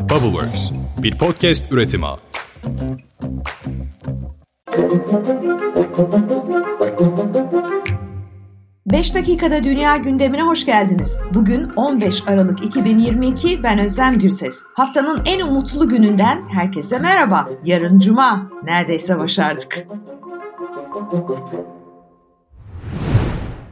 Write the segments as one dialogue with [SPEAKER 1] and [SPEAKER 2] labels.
[SPEAKER 1] Bubbleworks, bir podcast üretimi.
[SPEAKER 2] Beş dakikada dünya gündemine hoş geldiniz. Bugün 15 Aralık 2022 ben Özlem Gürses. Haftanın en umutlu gününden herkese merhaba. Yarın cuma. Neredeyse başardık.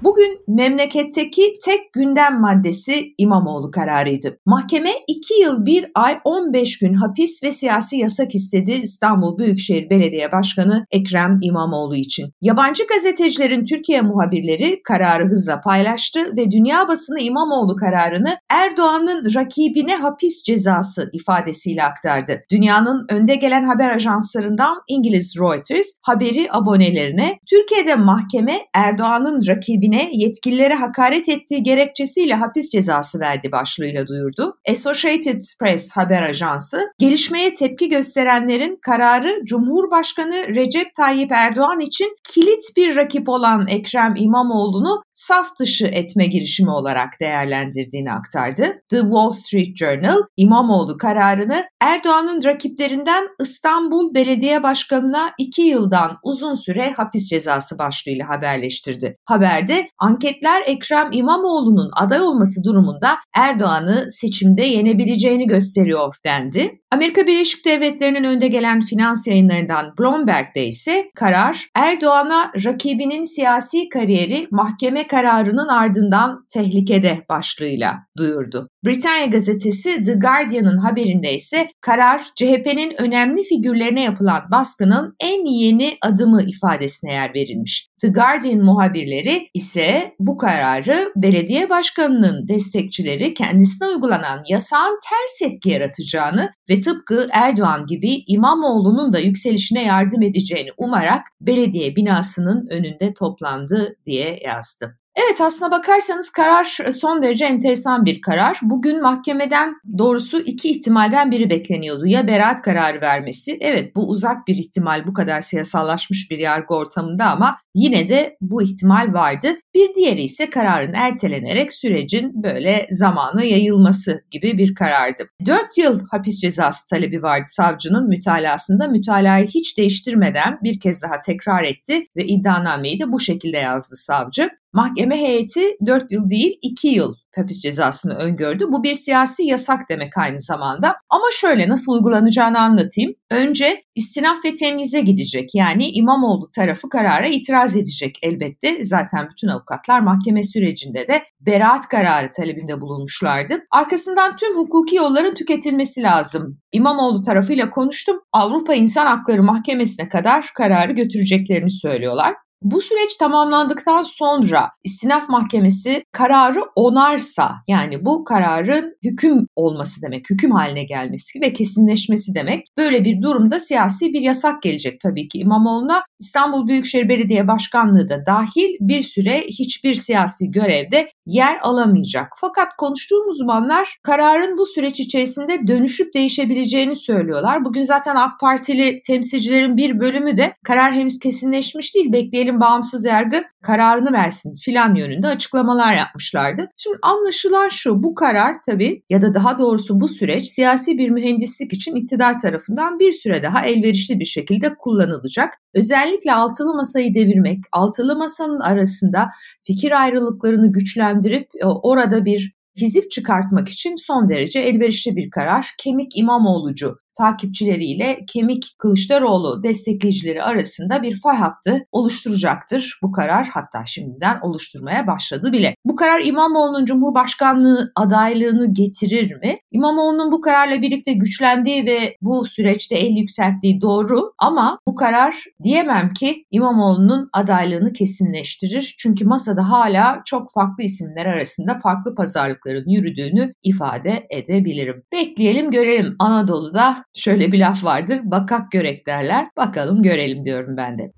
[SPEAKER 2] Bugün memleketteki tek gündem maddesi İmamoğlu kararıydı. Mahkeme 2 yıl 1 ay 15 gün hapis ve siyasi yasak istedi İstanbul Büyükşehir Belediye Başkanı Ekrem İmamoğlu için. Yabancı gazetecilerin Türkiye muhabirleri kararı hızla paylaştı ve dünya basını İmamoğlu kararını Erdoğan'ın rakibine hapis cezası ifadesiyle aktardı. Dünyanın önde gelen haber ajanslarından İngiliz Reuters haberi abonelerine Türkiye'de mahkeme Erdoğan'ın rakibine Bey'ine yetkililere hakaret ettiği gerekçesiyle hapis cezası verdi başlığıyla duyurdu. Associated Press haber ajansı, gelişmeye tepki gösterenlerin kararı Cumhurbaşkanı Recep Tayyip Erdoğan için kilit bir rakip olan Ekrem İmamoğlu'nu saf dışı etme girişimi olarak değerlendirdiğini aktardı. The Wall Street Journal, İmamoğlu kararını Erdoğan'ın rakiplerinden İstanbul Belediye Başkanı'na iki yıldan uzun süre hapis cezası başlığıyla haberleştirdi. Haberde anketler Ekrem İmamoğlu'nun aday olması durumunda Erdoğan'ı seçimde yenebileceğini gösteriyor dendi. Amerika Birleşik Devletleri'nin önde gelen finans yayınlarından Bloomberg'de ise karar Erdoğan'a rakibinin siyasi kariyeri mahkeme kararının ardından tehlikede başlığıyla duyurdu. Britanya gazetesi The Guardian'ın haberinde ise karar CHP'nin önemli figürlerine yapılan baskının en yeni adımı ifadesine yer verilmiş. The Guardian muhabirleri ise bu kararı belediye başkanının destekçileri kendisine uygulanan yasağın ters etki yaratacağını ve tıpkı Erdoğan gibi İmamoğlu'nun da yükselişine yardım edeceğini umarak belediye binasının önünde toplandı diye yazdı. Evet aslına bakarsanız karar e, son derece enteresan bir karar. Bugün mahkemeden doğrusu iki ihtimalden biri bekleniyordu. Ya beraat kararı vermesi. Evet bu uzak bir ihtimal bu kadar siyasallaşmış bir yargı ortamında ama yine de bu ihtimal vardı. Bir diğeri ise kararın ertelenerek sürecin böyle zamanı yayılması gibi bir karardı. 4 yıl hapis cezası talebi vardı savcının mütalasında. Mütalayı hiç değiştirmeden bir kez daha tekrar etti ve iddianameyi de bu şekilde yazdı savcı. Mahkeme heyeti 4 yıl değil 2 yıl hapis cezasını öngördü. Bu bir siyasi yasak demek aynı zamanda. Ama şöyle nasıl uygulanacağını anlatayım. Önce istinaf ve temyize gidecek. Yani İmamoğlu tarafı karara itiraz edecek elbette. Zaten bütün avukatlar mahkeme sürecinde de beraat kararı talebinde bulunmuşlardı. Arkasından tüm hukuki yolların tüketilmesi lazım. İmamoğlu tarafıyla konuştum. Avrupa İnsan Hakları Mahkemesi'ne kadar kararı götüreceklerini söylüyorlar. Bu süreç tamamlandıktan sonra istinaf mahkemesi kararı onarsa yani bu kararın hüküm olması demek, hüküm haline gelmesi ve kesinleşmesi demek. Böyle bir durumda siyasi bir yasak gelecek tabii ki İmamoğlu'na. İstanbul Büyükşehir Belediye Başkanlığı da dahil bir süre hiçbir siyasi görevde yer alamayacak. Fakat konuştuğumuz uzmanlar kararın bu süreç içerisinde dönüşüp değişebileceğini söylüyorlar. Bugün zaten AK Partili temsilcilerin bir bölümü de karar henüz kesinleşmiş değil bekleyelim bağımsız yargı kararını versin filan yönünde açıklamalar yapmışlardı. Şimdi anlaşılan şu bu karar tabii ya da daha doğrusu bu süreç siyasi bir mühendislik için iktidar tarafından bir süre daha elverişli bir şekilde kullanılacak. Özellikle altılı masayı devirmek, altılı masanın arasında fikir ayrılıklarını güçlendirip e, orada bir hizip çıkartmak için son derece elverişli bir karar. Kemik İmamoğlucu takipçileriyle Kemik Kılıçdaroğlu destekleyicileri arasında bir fay hattı oluşturacaktır. Bu karar hatta şimdiden oluşturmaya başladı bile. Bu karar İmamoğlu'nun Cumhurbaşkanlığı adaylığını getirir mi? İmamoğlu'nun bu kararla birlikte güçlendiği ve bu süreçte el yükselttiği doğru ama bu karar diyemem ki İmamoğlu'nun adaylığını kesinleştirir. Çünkü masada hala çok farklı isimler arasında farklı pazarlıkların yürüdüğünü ifade edebilirim. Bekleyelim görelim Anadolu'da şöyle bir laf vardır. Bakak görek derler. Bakalım görelim diyorum ben de.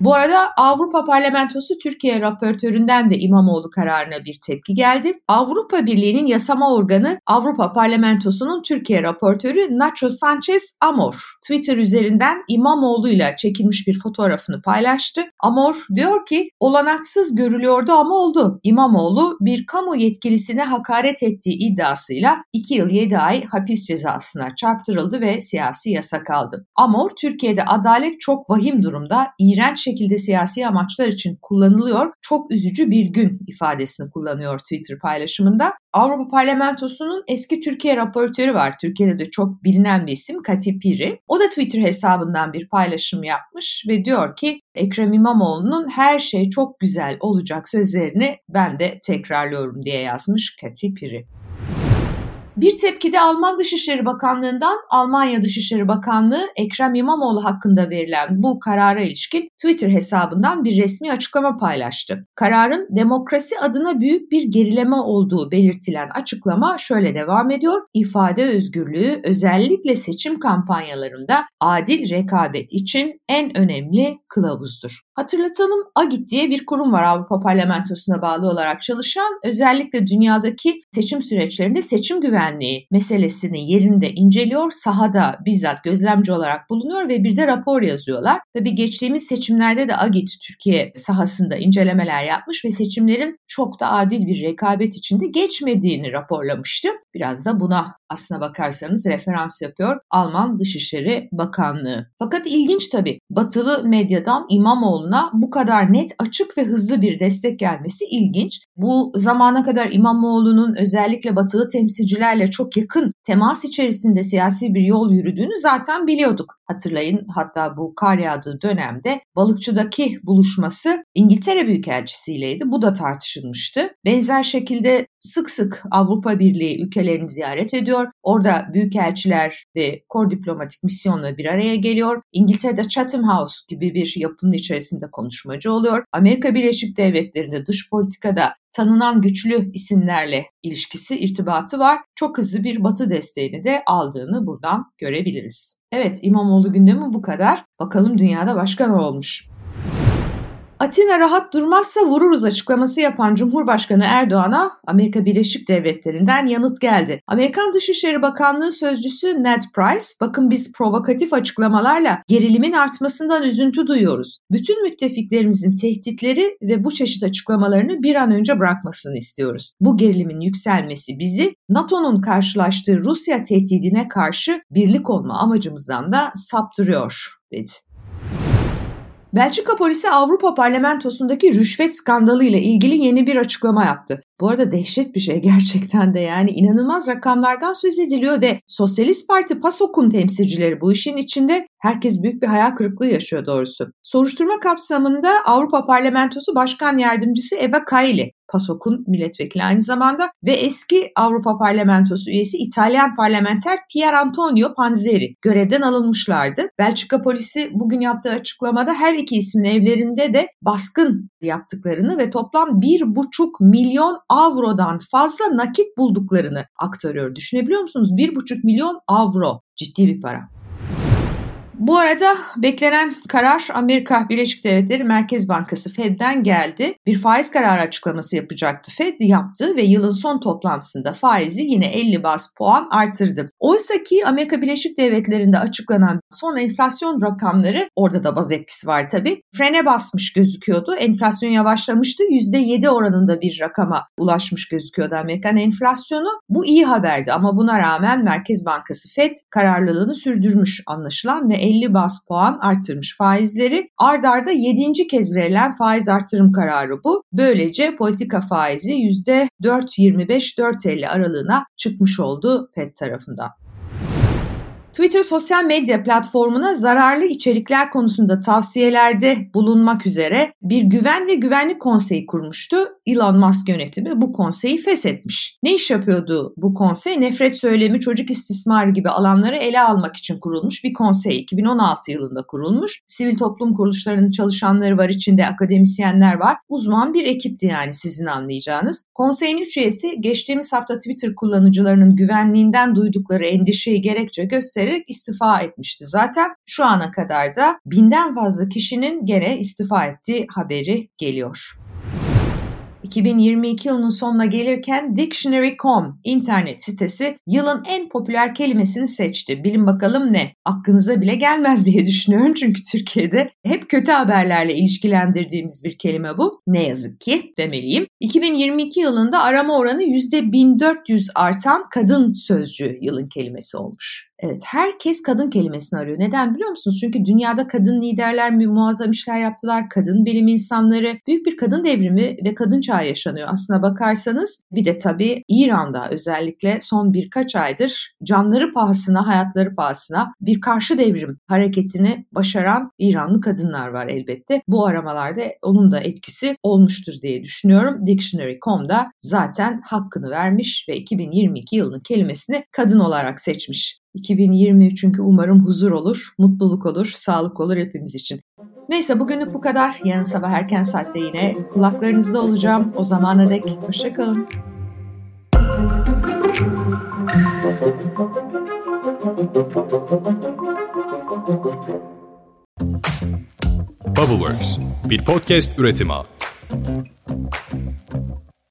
[SPEAKER 2] Bu arada Avrupa Parlamentosu Türkiye raportöründen de İmamoğlu kararına bir tepki geldi. Avrupa Birliği'nin yasama organı Avrupa Parlamentosu'nun Türkiye raportörü Nacho Sanchez Amor Twitter üzerinden İmamoğlu ile çekilmiş bir fotoğrafını paylaştı. Amor diyor ki olanaksız görülüyordu ama oldu. İmamoğlu bir kamu yetkilisine hakaret ettiği iddiasıyla 2 yıl 7 ay hapis cezasına çarptırıldı ve siyasi yasak aldı. Amor Türkiye'de adalet çok vahim durumda, iğrenç şekilde siyasi amaçlar için kullanılıyor, çok üzücü bir gün ifadesini kullanıyor Twitter paylaşımında. Avrupa Parlamentosu'nun eski Türkiye raportörü var. Türkiye'de de çok bilinen bir isim Kati Piri. O da Twitter hesabından bir paylaşım yapmış ve diyor ki Ekrem İmamoğlu'nun her şey çok güzel olacak sözlerini ben de tekrarlıyorum diye yazmış Kati Piri. Bir tepkide Alman Dışişleri Bakanlığı'ndan Almanya Dışişleri Bakanlığı Ekrem İmamoğlu hakkında verilen bu karara ilişkin Twitter hesabından bir resmi açıklama paylaştı. Kararın demokrasi adına büyük bir gerileme olduğu belirtilen açıklama şöyle devam ediyor. İfade özgürlüğü özellikle seçim kampanyalarında adil rekabet için en önemli kılavuzdur. Hatırlatalım AGİT diye bir kurum var Avrupa Parlamentosu'na bağlı olarak çalışan. Özellikle dünyadaki seçim süreçlerinde seçim güvenliği meselesini yerinde inceliyor. Sahada bizzat gözlemci olarak bulunuyor ve bir de rapor yazıyorlar. Tabii geçtiğimiz seçimlerde de AGİT Türkiye sahasında incelemeler yapmış ve seçimlerin çok da adil bir rekabet içinde geçmediğini raporlamıştı. Biraz da buna aslına bakarsanız referans yapıyor Alman Dışişleri Bakanlığı. Fakat ilginç tabii batılı medyadan İmamoğlu'na bu kadar net, açık ve hızlı bir destek gelmesi ilginç. Bu zamana kadar İmamoğlu'nun özellikle batılı temsilcilerle çok yakın temas içerisinde siyasi bir yol yürüdüğünü zaten biliyorduk. Hatırlayın hatta bu kar yağdığı dönemde balıkçıdaki buluşması İngiltere Büyükelçisi'yleydi. Bu da tartışılmıştı. Benzer şekilde sık sık Avrupa Birliği ülkelerini ziyaret ediyor. Orada büyükelçiler ve kor diplomatik misyonla bir araya geliyor. İngiltere'de Chatham House gibi bir yapının içerisinde konuşmacı oluyor. Amerika Birleşik Devletleri'nde dış politikada tanınan güçlü isimlerle ilişkisi, irtibatı var. Çok hızlı bir batı desteğini de aldığını buradan görebiliriz. Evet İmamoğlu gündemi bu kadar. Bakalım dünyada başka ne olmuş? Atina rahat durmazsa vururuz açıklaması yapan Cumhurbaşkanı Erdoğan'a Amerika Birleşik Devletleri'nden yanıt geldi. Amerikan Dışişleri Bakanlığı sözcüsü Ned Price, bakın biz provokatif açıklamalarla gerilimin artmasından üzüntü duyuyoruz. Bütün müttefiklerimizin tehditleri ve bu çeşit açıklamalarını bir an önce bırakmasını istiyoruz. Bu gerilimin yükselmesi bizi NATO'nun karşılaştığı Rusya tehdidine karşı birlik olma amacımızdan da saptırıyor, dedi. Belçika polisi Avrupa Parlamentosu'ndaki rüşvet skandalı ile ilgili yeni bir açıklama yaptı. Bu arada dehşet bir şey gerçekten de yani inanılmaz rakamlardan söz ediliyor ve Sosyalist Parti PASOK'un temsilcileri bu işin içinde herkes büyük bir hayal kırıklığı yaşıyor doğrusu. Soruşturma kapsamında Avrupa Parlamentosu Başkan Yardımcısı Eva Kaili PASOK'un milletvekili aynı zamanda ve eski Avrupa Parlamentosu üyesi İtalyan parlamenter Pier Antonio Panzeri görevden alınmışlardı. Belçika polisi bugün yaptığı açıklamada her iki ismin evlerinde de baskın yaptıklarını ve toplam 1,5 milyon avrodan fazla nakit bulduklarını aktarıyor. Düşünebiliyor musunuz? 1,5 milyon avro ciddi bir para. Bu arada beklenen karar Amerika Birleşik Devletleri Merkez Bankası Fed'den geldi. Bir faiz kararı açıklaması yapacaktı. Fed yaptı ve yılın son toplantısında faizi yine 50 bas puan artırdı. Oysa ki Amerika Birleşik Devletleri'nde açıklanan son enflasyon rakamları orada da baz etkisi var tabii. Frene basmış gözüküyordu. Enflasyon yavaşlamıştı. %7 oranında bir rakama ulaşmış gözüküyordu Amerikan enflasyonu. Bu iyi haberdi ama buna rağmen Merkez Bankası Fed kararlılığını sürdürmüş anlaşılan ve 50 bas puan arttırmış faizleri. Ard arda 7. kez verilen faiz artırım kararı bu. Böylece politika faizi %4.25-4.50 aralığına çıkmış oldu FED tarafından. Twitter sosyal medya platformuna zararlı içerikler konusunda tavsiyelerde bulunmak üzere bir güven ve güvenlik konseyi kurmuştu. Elon Musk yönetimi bu konseyi feshetmiş. Ne iş yapıyordu bu konsey? Nefret söylemi, çocuk istismarı gibi alanları ele almak için kurulmuş bir konsey. 2016 yılında kurulmuş. Sivil toplum kuruluşlarının çalışanları var, içinde akademisyenler var. Uzman bir ekipti yani sizin anlayacağınız. Konseyin üç üyesi geçtiğimiz hafta Twitter kullanıcılarının güvenliğinden duydukları endişeyi gerekçe göstererek istifa etmişti. Zaten şu ana kadar da binden fazla kişinin gene istifa ettiği haberi geliyor. 2022 yılının sonuna gelirken Dictionary.com internet sitesi yılın en popüler kelimesini seçti. Bilin bakalım ne? Aklınıza bile gelmez diye düşünüyorum çünkü Türkiye'de hep kötü haberlerle ilişkilendirdiğimiz bir kelime bu. Ne yazık ki demeliyim. 2022 yılında arama oranı %1400 artan kadın sözcüğü yılın kelimesi olmuş. Evet herkes kadın kelimesini arıyor. Neden biliyor musunuz? Çünkü dünyada kadın liderler muazzam işler yaptılar. Kadın bilim insanları, büyük bir kadın devrimi ve kadın çağı yaşanıyor. Aslına bakarsanız bir de tabii İran'da özellikle son birkaç aydır canları pahasına, hayatları pahasına bir karşı devrim hareketini başaran İranlı kadınlar var elbette. Bu aramalarda onun da etkisi olmuştur diye düşünüyorum. Dictionary.com'da zaten hakkını vermiş ve 2022 yılının kelimesini kadın olarak seçmiş. 2023 çünkü umarım huzur olur, mutluluk olur, sağlık olur hepimiz için. Neyse bugünlük bu kadar. Yarın sabah erken saatte yine kulaklarınızda olacağım. O zamana dek hoşçakalın.
[SPEAKER 1] Bubbleworks bir podcast üretimi.